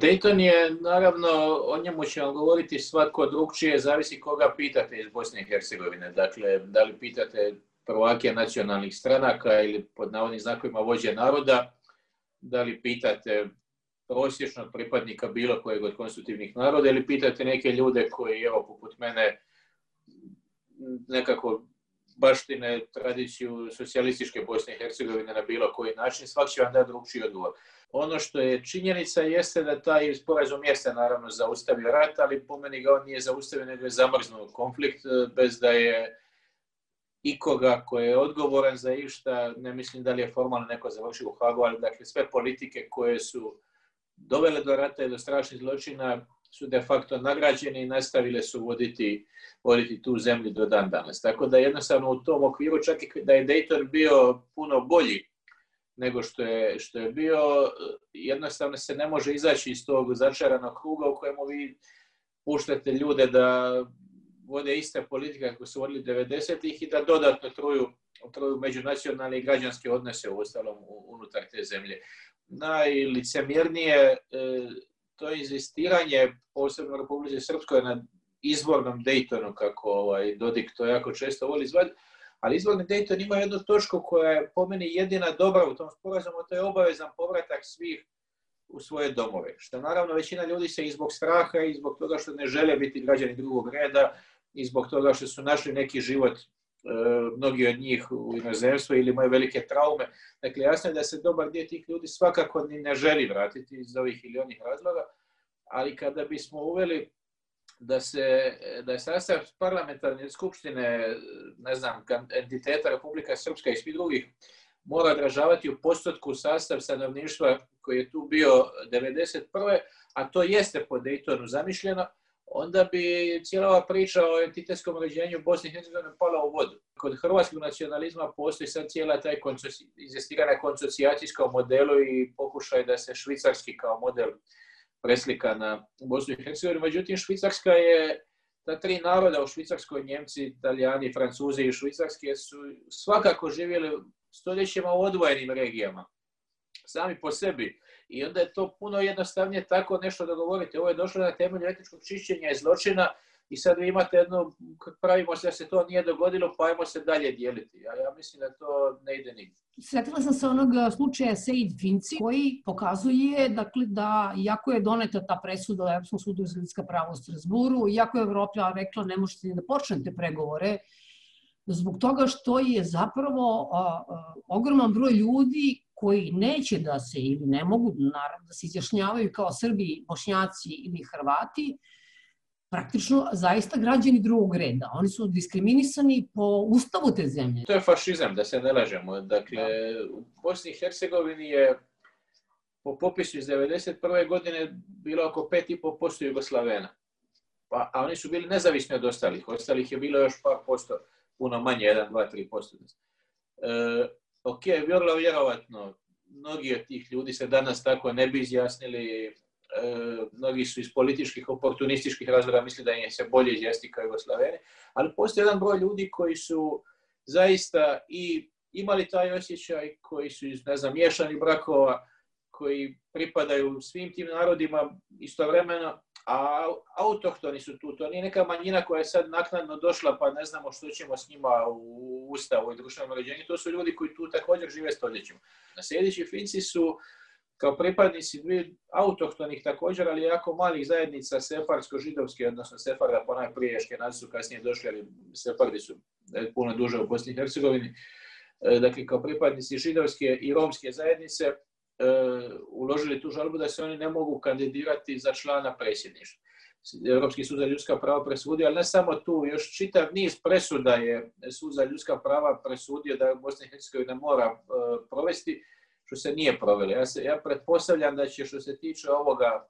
Dayton je, naravno, o njemu će vam govoriti svatko drugčije, zavisi koga pitate iz Bosne i Hercegovine. Dakle, da li pitate prvake nacionalnih stranaka ili pod navodnim znakovima vođe naroda, da li pitate prosječnog pripadnika bilo kojeg od konstitutivnih naroda ili pitate neke ljude koji, evo, poput mene, nekako baštine tradiciju socijalističke Bosne i Hercegovine na bilo koji način, svak će vam da drugčiji odgovor. Ono što je činjenica jeste da taj sporazum jeste naravno zaustavio rat, ali po meni ga on nije zaustavio, nego je zamrznuo konflikt e, bez da je ikoga ko je odgovoran za išta, ne mislim da li je formalno neko završio u Hagu, ali dakle sve politike koje su dovele do rata i do strašnih zločina su de facto nagrađene i nastavile su voditi, voditi tu zemlju do dan danas. Tako da jednostavno u tom okviru, čak i da je Dayton bio puno bolji nego što je, što je bio, jednostavno se ne može izaći iz tog začaranog kruga u kojemu vi puštate ljude da vode iste politike koje su vodili 90-ih i da dodatno truju, truju međunacionalne i građanske odnose u ostalom unutar te zemlje. Najlicemjernije e, to inzistiranje, posebno Republike Srpskoj, na izvornom Daytonu, kako ovaj, Dodik to jako često voli zvati, ali izvorni Dayton ima jednu točku koja je po meni jedina dobra u tom sporazumu, to je obavezan povratak svih u svoje domove. Što naravno većina ljudi se i zbog straha i zbog toga što ne žele biti građani drugog reda i zbog toga što su našli neki život Eh, mnogi od njih u inozemstvu ili imaju velike traume. Dakle, jasno je da se dobar dio tih ljudi svakako ni ne želi vratiti iz ovih ili onih razloga, ali kada bismo uveli da se da je sastav parlamentarne skupštine, ne znam, entiteta Republika Srpska i svi drugih mora odražavati u postotku sastav stanovništva koji je tu bio 91. a to jeste po Daytonu zamišljeno, onda bi cijela ova priča o entitetskom uređenju Bosne i Hercegovine pala u vodu. Kod hrvatskog nacionalizma postoji sad cijela taj izvestirana konsocijacijska modelu i pokušaj da se švicarski kao model preslika na Bosnu i Hercegovini. Međutim, Švicarska je ta tri naroda u Švicarskoj, Njemci, Italijani, Francuzi i Švicarski su svakako živjeli stoljećima u odvojenim regijama. Sami po sebi I onda je to puno jednostavnije tako nešto da govorite. Ovo je došlo na temelju etičkog čišćenja i zločina i sad vi imate jedno, pravimo se da se to nije dogodilo, pa ajmo se dalje dijeliti. Ja, ja mislim da to ne ide nigdje. Sretila sam se onog e, slučaja Seid Finci koji pokazuje dakle, da iako je doneta ta presuda u Evropskom sudu za ljudska prava u Strasburu, iako je Evropa rekla ne možete ni da počnete pregovore, zbog toga što je zapravo a, a, ogroman broj ljudi koji neće da se ili ne mogu naravno da se izjašnjavaju kao Srbi, Bošnjaci ili Hrvati, praktično zaista građani drugog reda. Oni su diskriminisani po ustavu te zemlje. To je fašizam, da se ne lažemo. Dakle, u Bosni i Hercegovini je po popisu iz 1991. godine bilo oko 5,5% Jugoslavena. Pa, a oni su bili nezavisni od ostalih. Ostalih je bilo još par posto, puno manje, 1, 2, 3 E, ok, vrlo vjerovatno, mnogi od tih ljudi se danas tako ne bi izjasnili, e, mnogi su iz političkih, oportunističkih razloga misli da im se bolje izjasni kao Jugoslaveni, ali postoji jedan broj ljudi koji su zaista i imali taj osjećaj, koji su iz, ne znam, miješanih brakova, koji pripadaju svim tim narodima istovremeno a autohtoni su tu, to nije neka manjina koja je sad naknadno došla pa ne znamo što ćemo s njima u ustavu i društvenom uređenju, to su ljudi koji tu također žive stoljećima. Sljedeći Finci su kao pripadnici dvije autohtonih također, ali jako malih zajednica sefarsko-židovske, odnosno sefarda ponaj pa najpriješke škenazi su kasnije došli, ali sefardi su e, puno duže u Bosni i Hercegovini, e, dakle kao pripadnici židovske i romske zajednice, E, uložili tu žalbu da se oni ne mogu kandidirati za člana predsjedništva. Europski sud za ljudska prava presudio, ali ne samo tu, još čitav niz presuda je sud za ljudska prava presudio da Bosna i Hercegovina mora e, provesti, što se nije provelo. Ja, se, ja pretpostavljam da će što se tiče ovoga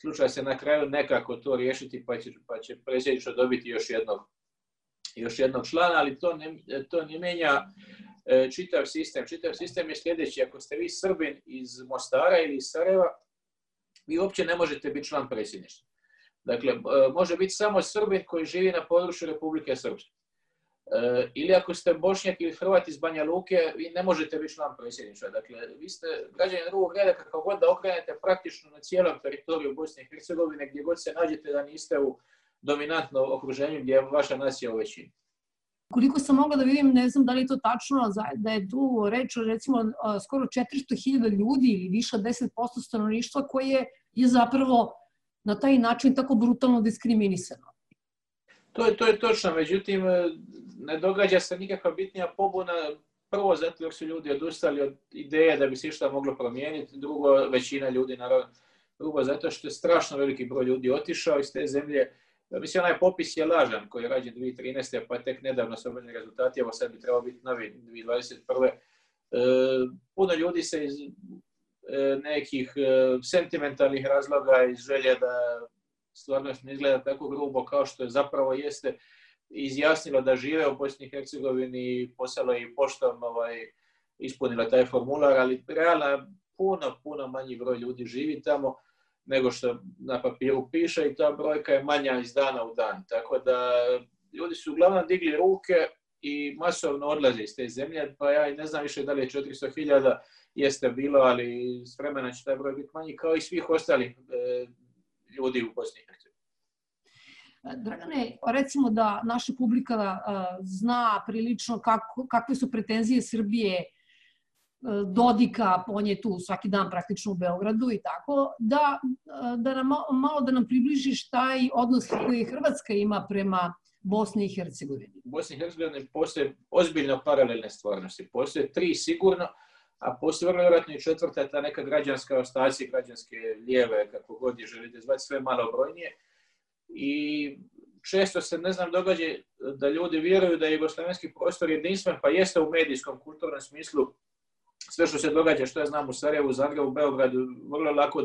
slučaja se na kraju nekako to riješiti pa će, pa će predsjedništvo dobiti još jednog, još jednog člana, ali to ne, to ne menja E, čitav sistem. Čitav sistem je sljedeći. Ako ste vi Srbin iz Mostara ili iz Sarajeva, vi uopće ne možete biti član predsjedništva. Dakle, e, može biti samo Srbin koji živi na području Republike Srpske. E, ili ako ste Bošnjak ili Hrvat iz Banja Luke, vi ne možete biti član predsjedništva. Dakle, vi ste građani drugog reda kako god da okrenete praktično na cijelom teritoriju Bosne i Hercegovine, gdje god se nađete da niste u dominantnom okruženju gdje je vaša nacija u većini. Koliko sam mogla da vidim, ne znam da li je to tačno, da je tu reč o recimo skoro 400.000 ljudi ili više od 10% stanovništva koje je zapravo na taj način tako brutalno diskriminisano. To je, to je točno, međutim, e, ne događa se nikakva bitnija pobuna, prvo zato jer su ljudi odustali od ideje da bi se išta moglo promijeniti, drugo većina ljudi naravno, drugo zato što je strašno veliki broj ljudi otišao iz te zemlje, Mislim, onaj popis je lažan koji je rađen 2013. pa tek nedavno se obavljeni rezultati, evo sad bi trebao biti novi 2021. E, puno ljudi se iz e, nekih e, sentimentalnih razloga i želje da stvarnost ne izgleda tako grubo kao što je zapravo jeste izjasnilo da žive u Bosni i Hercegovini, poslala i poštom ovaj, ispunila taj formular, ali realno puno, puno manji broj ljudi živi tamo nego što na papiru piše i ta brojka je manja iz dana u dan. Tako da ljudi su uglavnom digli ruke i masovno odlaze iz te zemlje, pa ja i ne znam više da li je 400.000 jeste bilo, ali s vremena će taj broj biti manji, kao i svih ostalih e, ljudi u Bosni i Hercegovini. Dragane, recimo da naša publika a, e, zna prilično kako, kakve su pretenzije Srbije Dodika, on je tu svaki dan praktično u Beogradu i tako, da, da nam, malo da nam približiš taj odnos koji Hrvatska ima prema Bosni i Hercegovini. U Bosni i Hercegovini postoje ozbiljno paralelne stvarnosti. Postoje tri sigurno, a postoje vrlo vjerojatno i četvrta, ta neka građanska ostacija, građanske lijeve, kako god je želite zvati, sve malo brojnije. I često se, ne znam, događa da ljudi vjeruju da je jugoslavenski prostor jedinstven, pa jeste u medijskom, kulturnom smislu sve što se događa, što ja znam u Sarajevu, Zagrebu, Beogradu, vrlo lako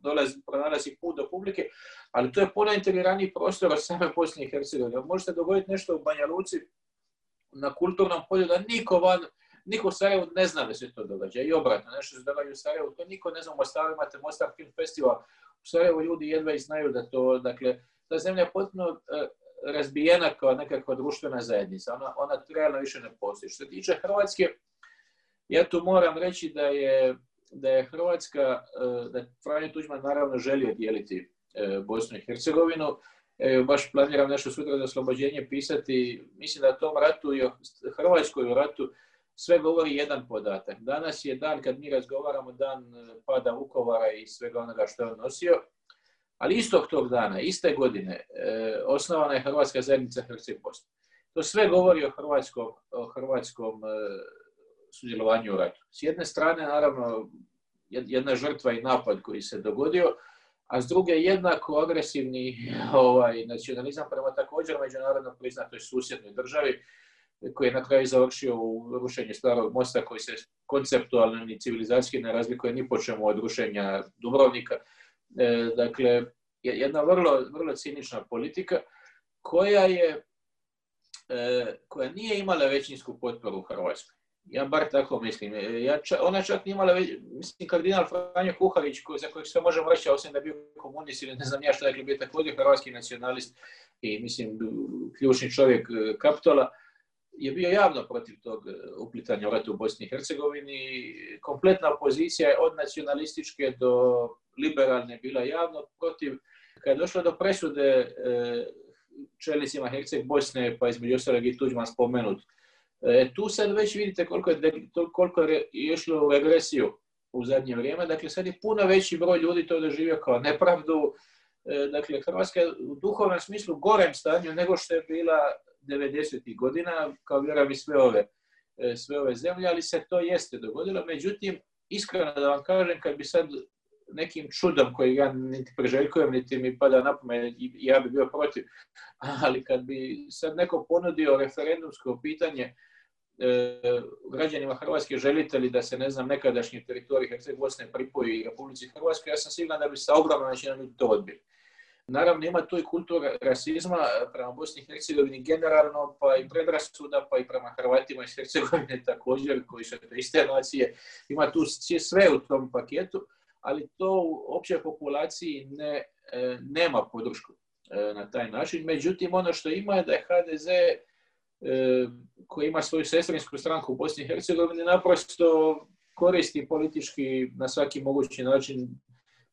dolazi, pronalazi put do publike, ali to je puno integrirani prostor od same Bosne i Hercegovine. Možete dogoditi nešto u Banja Luci, na kulturnom polju, da niko van, niko u Sarajevu ne zna da se to događa. I obratno, nešto se događa u Sarajevu, to niko ne zna u Mostaru, imate Mostar Film Festival. U Sarajevu ljudi jedva i znaju da to, dakle, ta zemlja je potpuno e, razbijena kao nekakva društvena zajednica. Ona, ona trajno više ne postoji. Što se tiče Hrvatske, Ja tu moram reći da je, da je Hrvatska, e, da je Franjo Tuđman naravno želio dijeliti e, Bosnu i Hercegovinu. E, Baš planiram nešto sutra za oslobođenje pisati. Mislim da tom ratu Hrvatskoj ratu sve govori jedan podatak. Danas je dan kad mi razgovaramo dan e, pada Vukovara i svega onoga što je on nosio. Ali istog tog dana, iste godine, osnovana je Hrvatska zajednica Herceg Bosna. To sve govori o hrvatskom, o hrvatskom sudjelovanju u ratu. S jedne strane, naravno, jedna žrtva i napad koji se dogodio, a s druge jednako agresivni ovaj, nacionalizam prema također međunarodno priznatoj susjednoj državi, koji je na kraju završio u rušenju starog mosta koji se konceptualno ni civilizacijski ne razlikuje ni po čemu od rušenja Dubrovnika. E, dakle, jedna vrlo, vrlo cinična politika koja je e, koja nije imala većinsku potporu u Hrvatskoj. Ja bar tako mislim. E, ja, ona čak nije imala, mislim, kardinal Franjo Kuharić, za kojeg sve možemo reći, osim da je bio komunist ili ne znam ja što, dakle, bio takođe hrvatski nacionalist i, mislim, ključni čovjek e, Kapitola, je bio javno protiv tog e, uplitanja u ratu u Bosni i Hercegovini. Kompletna opozicija je od nacionalističke do liberalne bila javno protiv. Kad je došlo do presude čelnicima Herceg Bosne, pa između ostalog i Tuđman spomenut, E, tu sad već vidite koliko je, koliko je išlo u regresiju u zadnje vrijeme. Dakle, sad je puno veći broj ljudi to doživio kao nepravdu. E, dakle, Hrvatska je u duhovnom smislu gorem stanju nego što je bila 90. ih godina, kao vjerujem i sve ove, e, sve ove zemlje, ali se to jeste dogodilo. Međutim, iskreno da vam kažem, kad bi sad nekim čudom koji ja niti preželjkujem, niti mi pada na pamet, ja bi bio protiv. Ali kad bi sad neko ponudio referendumsko pitanje e, građanima Hrvatske želite li da se, ne znam, nekadašnji teritorij Herceg Bosne pripoji Republici Hrvatske, ja sam siguran da bi sa ogromnom većinom ljudi to odbili. Naravno, ima tu i kultura rasizma prema Bosni i Hercegovini generalno, pa i predrasuda, pa i prema Hrvatima iz Hercegovine također, koji su iste nacije. Ima tu sve u tom paketu, ali to u općoj populaciji ne, e, nema podršku e, na taj način. Međutim, ono što ima je da je HDZ E, koji ima svoju sestrinsku stranku u Bosni i Hercegovini naprosto koristi politički na svaki mogući način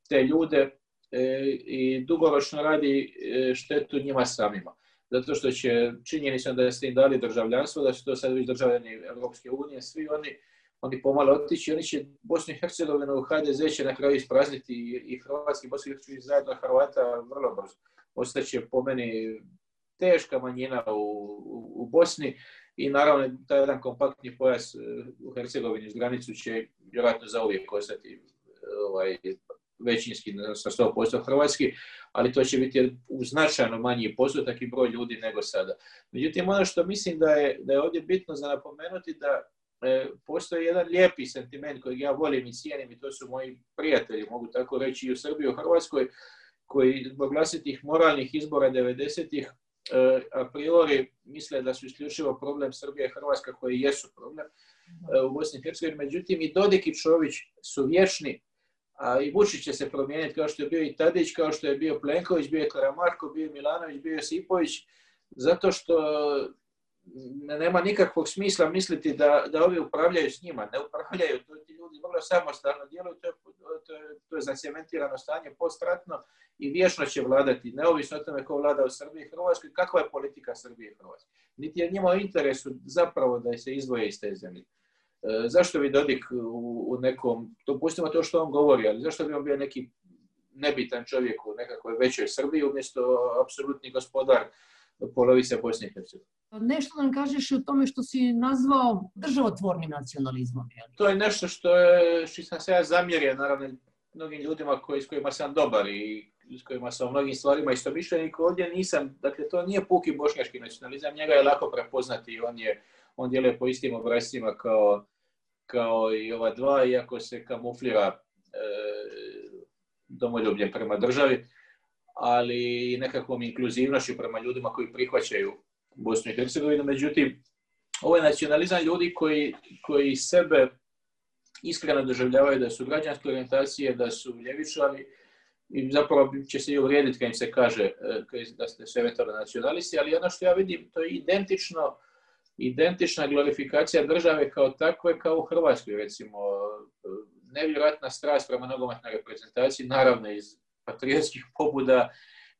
te ljude e, i dugoročno radi e, štetu njima samima. Zato što će, činjeni da ste im dali državljanstvo, da su to sad već državljani Evropske unije, svi oni, oni pomalo otići, oni će Bosnu i Hercegovinu, HDZ će na kraju isprazniti i, i Hrvatski, Bosni i Hercegovini zajedno Hrvata vrlo brzo. Ostaće po meni teška manjina u, u Bosni i naravno taj jedan kompaktni pojas e, u Hercegovini uz granicu će vjerojatno za uvijek ostati e, ovaj, većinski sa 100% hrvatski, ali to će biti u značajno manji postotak i broj ljudi nego sada. Međutim, ono što mislim da je, da je ovdje bitno za napomenuti da e, postoji jedan lijepi sentiment kojeg ja volim i cijenim i to su moji prijatelji, mogu tako reći i u Srbiji i u Hrvatskoj, koji zbog vlastitih moralnih izbora 90-ih E, a priori misle da su isključivo problem Srbije i Hrvatska koji jesu problem da. e, u Bosni i Hercegovini. Međutim, i Dodik i Čović su vječni, a i Vučić će se promijeniti kao što je bio i Tadić, kao što je bio Plenković, bio je Karamarko, bio je Milanović, bio je Sipović, zato što nema nikakvog smisla misliti da, da ovi upravljaju s njima, ne upravljaju, to ti ljudi vrlo samostalno djeluju, to je, to je, to je zacementirano stanje postratno i vječno će vladati, neovisno o tome ko vlada u Srbiji i Hrvatskoj, kakva je politika Srbije i Hrvatske. Niti je njima u interesu zapravo da se izvoje iz te zemlje. E, zašto bi Dodik u, u nekom, to pustimo to što on govori, ali zašto bi on bio neki nebitan čovjek u nekakvoj većoj Srbiji umjesto apsolutni gospodar polovice Bosne i Hercegovine. Pa nešto nam kažeš o tome što si nazvao državotvornim nacionalizmom. Je To je nešto što, je, što sam se ja zamjerio, naravno, mnogim ljudima koji, s kojima sam dobar i s kojima sam u mnogim stvarima isto mišljenik. Ovdje nisam, dakle, to nije puki bošnjački nacionalizam, njega je lako prepoznati i on je, on djeluje po istim obrazcima kao, kao i ova dva, iako se kamuflira e, domoljublje prema državi ali i nekakvom inkluzivnošću prema ljudima koji prihvaćaju Bosnu i Hercegovinu. Međutim, ovo je nacionalizam ljudi koji, koji sebe iskreno doživljavaju da su građanske orientacije, da su ljevičari i zapravo će se i uvrijediti kad im se kaže e, da ste se eventualno nacionalisti, ali ono što ja vidim, to je identično identična glorifikacija države kao takve kao u Hrvatskoj, recimo. E, nevjerojatna strast prema nogometnoj reprezentaciji, naravno iz patriotskih pobuda,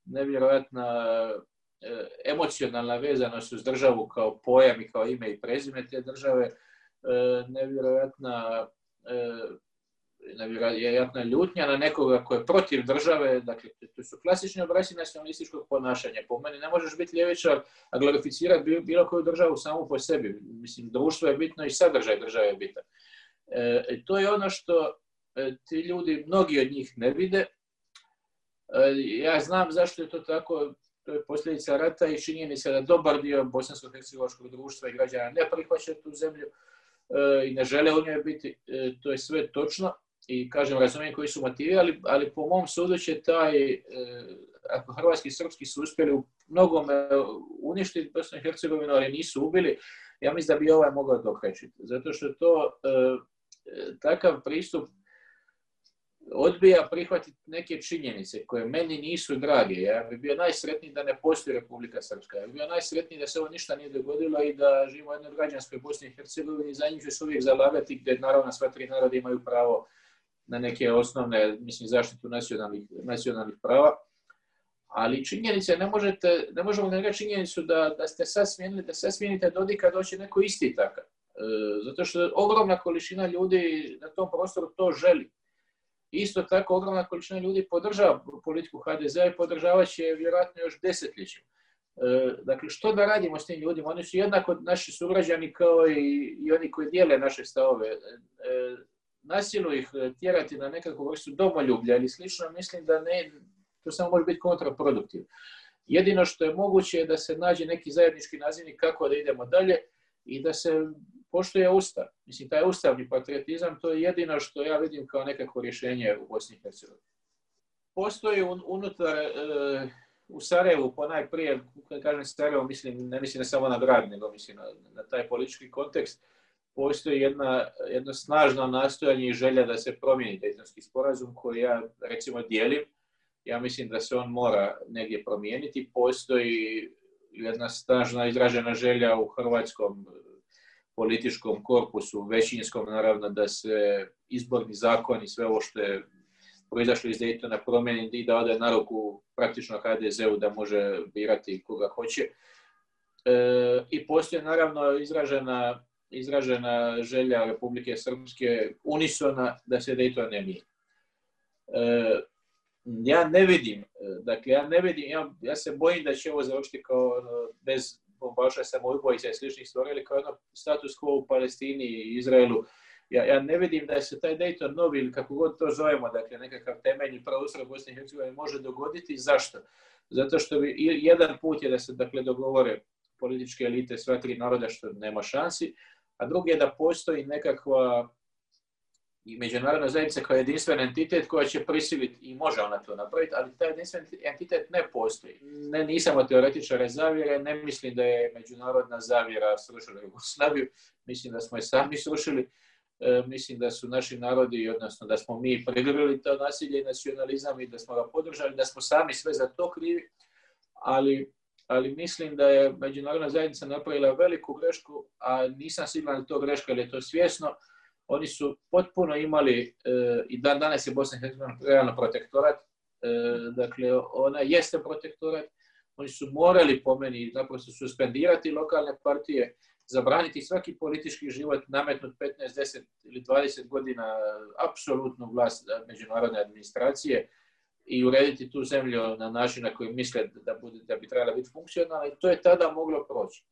nevjerojatna e, emocionalna vezanost uz državu kao pojam i kao ime i prezime te države, e, e, nevjerojatna nevjerojatna ljutnja na nekoga ko je protiv države, dakle, to su klasični obrasci nacionalističkog ponašanja. Po meni ne možeš biti ljevičar, a glorificirati bilo koju državu samo po sebi. Mislim, društvo je bitno i sadržaj države je bitan. E, to je ono što ti ljudi, mnogi od njih ne vide, E, ja znam zašto je to tako, to je posljedica rata i se da dobar dio bosansko-hercegovačkog društva i građana ne prihvaća tu zemlju e, i ne žele u njoj biti, e, to je sve točno i kažem razumijem koji su motivi, ali, ali po mom sudu će taj, ako hrvatski i srpski su uspjeli u mnogome uništiti Bosnu i Hercegovinu, ali nisu ubili, ja mislim da bi ovaj mogao dokrećiti. Zato što to takav pristup odbija prihvatiti neke činjenice koje meni nisu drage. Ja bih bio najsretniji da ne postoji Republika Srpska. Ja bi bio najsretniji da se ovo ništa nije dogodilo i da živimo u jednoj građanskoj Bosni i Hercegovini. Za njih ću se uvijek zalagati gdje naravno sva tri naroda imaju pravo na neke osnovne, mislim, zaštitu nacionalnih, nacionalnih prava. Ali činjenice, ne, možete, ne možemo negati činjenicu da, da ste sad smijenili, da sad smijenite Dodika, doći neko isti takav. E, zato što ogromna količina ljudi na tom prostoru to želi. Isto tako ogromna količina ljudi podržava politiku HDZ-a i podržavaće je vjerojatno još desetljećima. E, dakle, što da radimo s tim ljudima? Oni su jednako naši sugrađani kao i, i oni koji dijele naše stavove. E, e nasilu ih tjerati na nekakvu vrstu domoljublja ili slično, mislim da ne, to samo može biti kontraproduktivno. Jedino što je moguće je da se nađe neki zajednički nazivnik kako da idemo dalje i da se poštuje Ustav. Mislim, taj ustavni patriotizam, to je jedino što ja vidim kao nekako rješenje u Bosni i Hercegovini. Postoji un, unutar, e, u Sarajevu, ponajprije, kada kažem Sarajevo, mislim, ne mislim ne samo na grad, nego mislim na, na taj politički kontekst, postoji jedna, jedno snažno nastojanje i želja da se promijeni Dejtonski sporazum koji ja, recimo, dijelim. Ja mislim da se on mora negdje promijeniti. Postoji jedna snažna izražena želja u hrvatskom političkom korpusu, većinskom naravno, da se izborni zakon i sve ovo što je proizašlo iz Daytona promeni i da ode na ruku praktično HDZ-u da može birati koga hoće. E, I postoje naravno izražena, izražena želja Republike Srpske unisona da se Dayton ne mijenja. E, ja ne vidim, e, dakle ja ne vidim, ja, ja se bojim da će ovo završiti kao bez bombaša samoubojica i sličnih stvari, ali kao jedno status quo u Palestini i Izraelu. Ja, ja ne vidim da se taj Dayton novi ili kako god to zovemo, dakle nekakav temeljni preustroj Bosne i Hercegovine može dogoditi. Zašto? Zato što bi, jedan put je da se dakle dogovore političke elite sva tri naroda što nema šansi, a drugi je da postoji nekakva i međunarodna zajednica koja je jedinstven entitet koja će prisiliti i može ona to napraviti, ali taj jedinstven entitet ne postoji. Ne, nisam od teoretičara zavjere, ne mislim da je međunarodna zavjera srušila Jugoslaviju, mislim da smo je sami srušili, e, mislim da su naši narodi, odnosno da smo mi prigrlili to nasilje i nacionalizam i da smo ga podržali, da smo sami sve za to krivi, ali ali mislim da je međunarodna zajednica napravila veliku grešku, a nisam siguran da to greška ili je to svjesno, oni su potpuno imali, e, i dan danas je Bosna i Hercegovina realno protektorat, e, dakle ona jeste protektorat, oni su morali po meni naprosto suspendirati lokalne partije, zabraniti svaki politički život, nametnut 15, 10 ili 20 godina apsolutnu vlast e, međunarodne administracije i urediti tu zemlju na način na koji misle da, bude, da bi trebala biti funkcionalna i to je tada moglo proći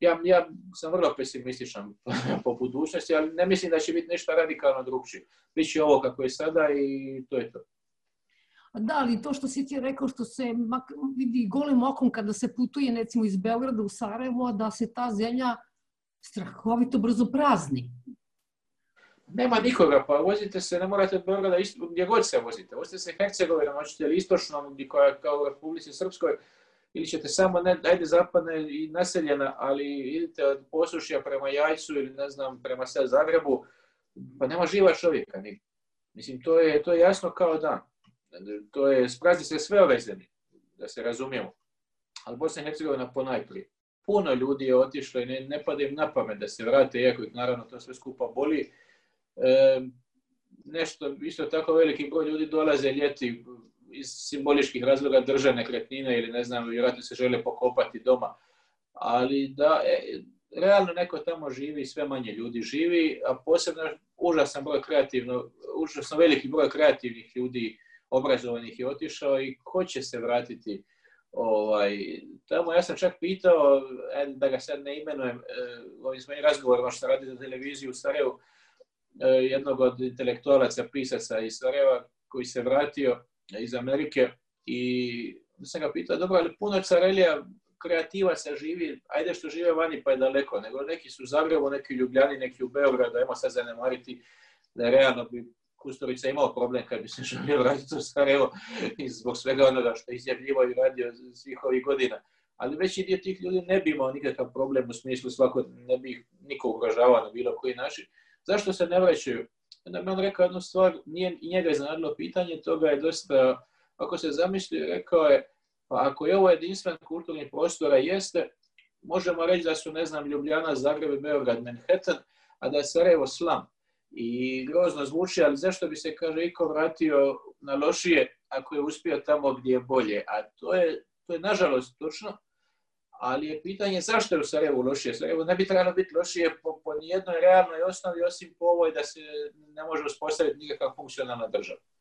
ja, ja sam vrlo pesimističan po budućnosti, ali ne mislim da će biti ništa radikalno drugčije. Biće ovo kako je sada i to je to. Da, ali to što si ti rekao što se vidi golim okom kada se putuje recimo iz Beograda u Sarajevo, da se ta zemlja strahovito brzo prazni. Nema nikoga, pa vozite se, ne morate od Beograda isto, gdje god se vozite. Vozite se Hercegovina, možete li istočnom, gdje koja kao u Republici Srpskoj, ili ćete samo, ne, ajde zapadne i naseljena, ali idete od posušja prema Jajcu ili ne znam, prema sve Zagrebu, pa nema živa čovjeka nigdje. Mislim, to je, to je jasno kao dan. To je, sprazni se sve ove zemlje, da se razumijemo. Ali Bosna i Hercegovina ponajprije. Puno ljudi je otišlo i ne, ne pada im na pamet da se vrate, iako ih naravno to sve skupa boli. E, nešto, isto tako veliki broj ljudi dolaze ljeti iz simboličkih razloga drže nekretnine ili ne znam, vjerojatno se žele pokopati doma. Ali da, e, realno neko tamo živi, sve manje ljudi živi, a posebno užasan broj kreativno, užasno veliki broj kreativnih ljudi obrazovanih je otišao i ko će se vratiti ovaj, tamo. Ja sam čak pitao, e, da ga sad ne imenujem, e, ovim svojim razgovorima što radi za televiziju u Sarajevu, e, jednog od intelektualaca, pisaca iz Sarajeva koji se vratio iz Amerike i da sam ga pitao, dobro, ali puno carelija kreativa se živi, ajde što žive vani pa je daleko, nego neki su u Zagrebu, neki u Ljubljani, neki u Beogradu, ajmo sad zanemariti da realno bi Kusturica imao problem kad bi se želio vratiti u Sarajevo i zbog svega onoga što je izjavljivo i radio svih ovih godina. Ali veći dio tih ljudi ne bi imao nikakav problem u smislu svako, ne bi ih niko ugrožavao na bilo koji način. Zašto se ne vraćaju? onda mi on rekao jednu stvar, nije, i njega je zanadilo pitanje, toga je dosta, ako se zamisli, rekao je, pa ako je ovo jedinstven kulturni prostora jeste, možemo reći da su, ne znam, Ljubljana, Zagreb, Beograd, Manhattan, a da je Sarajevo slam. I grozno zvuči, ali zašto bi se, kaže, iko vratio na lošije ako je uspio tamo gdje je bolje? A to je, to je nažalost točno, ali je pitanje zašto je u Sarajevu lošije. Sarajevo ne bi trebalo biti lošije po, po nijednoj realnoj osnovi, osim po ovoj da se ne može uspostaviti nikakva funkcionalna država.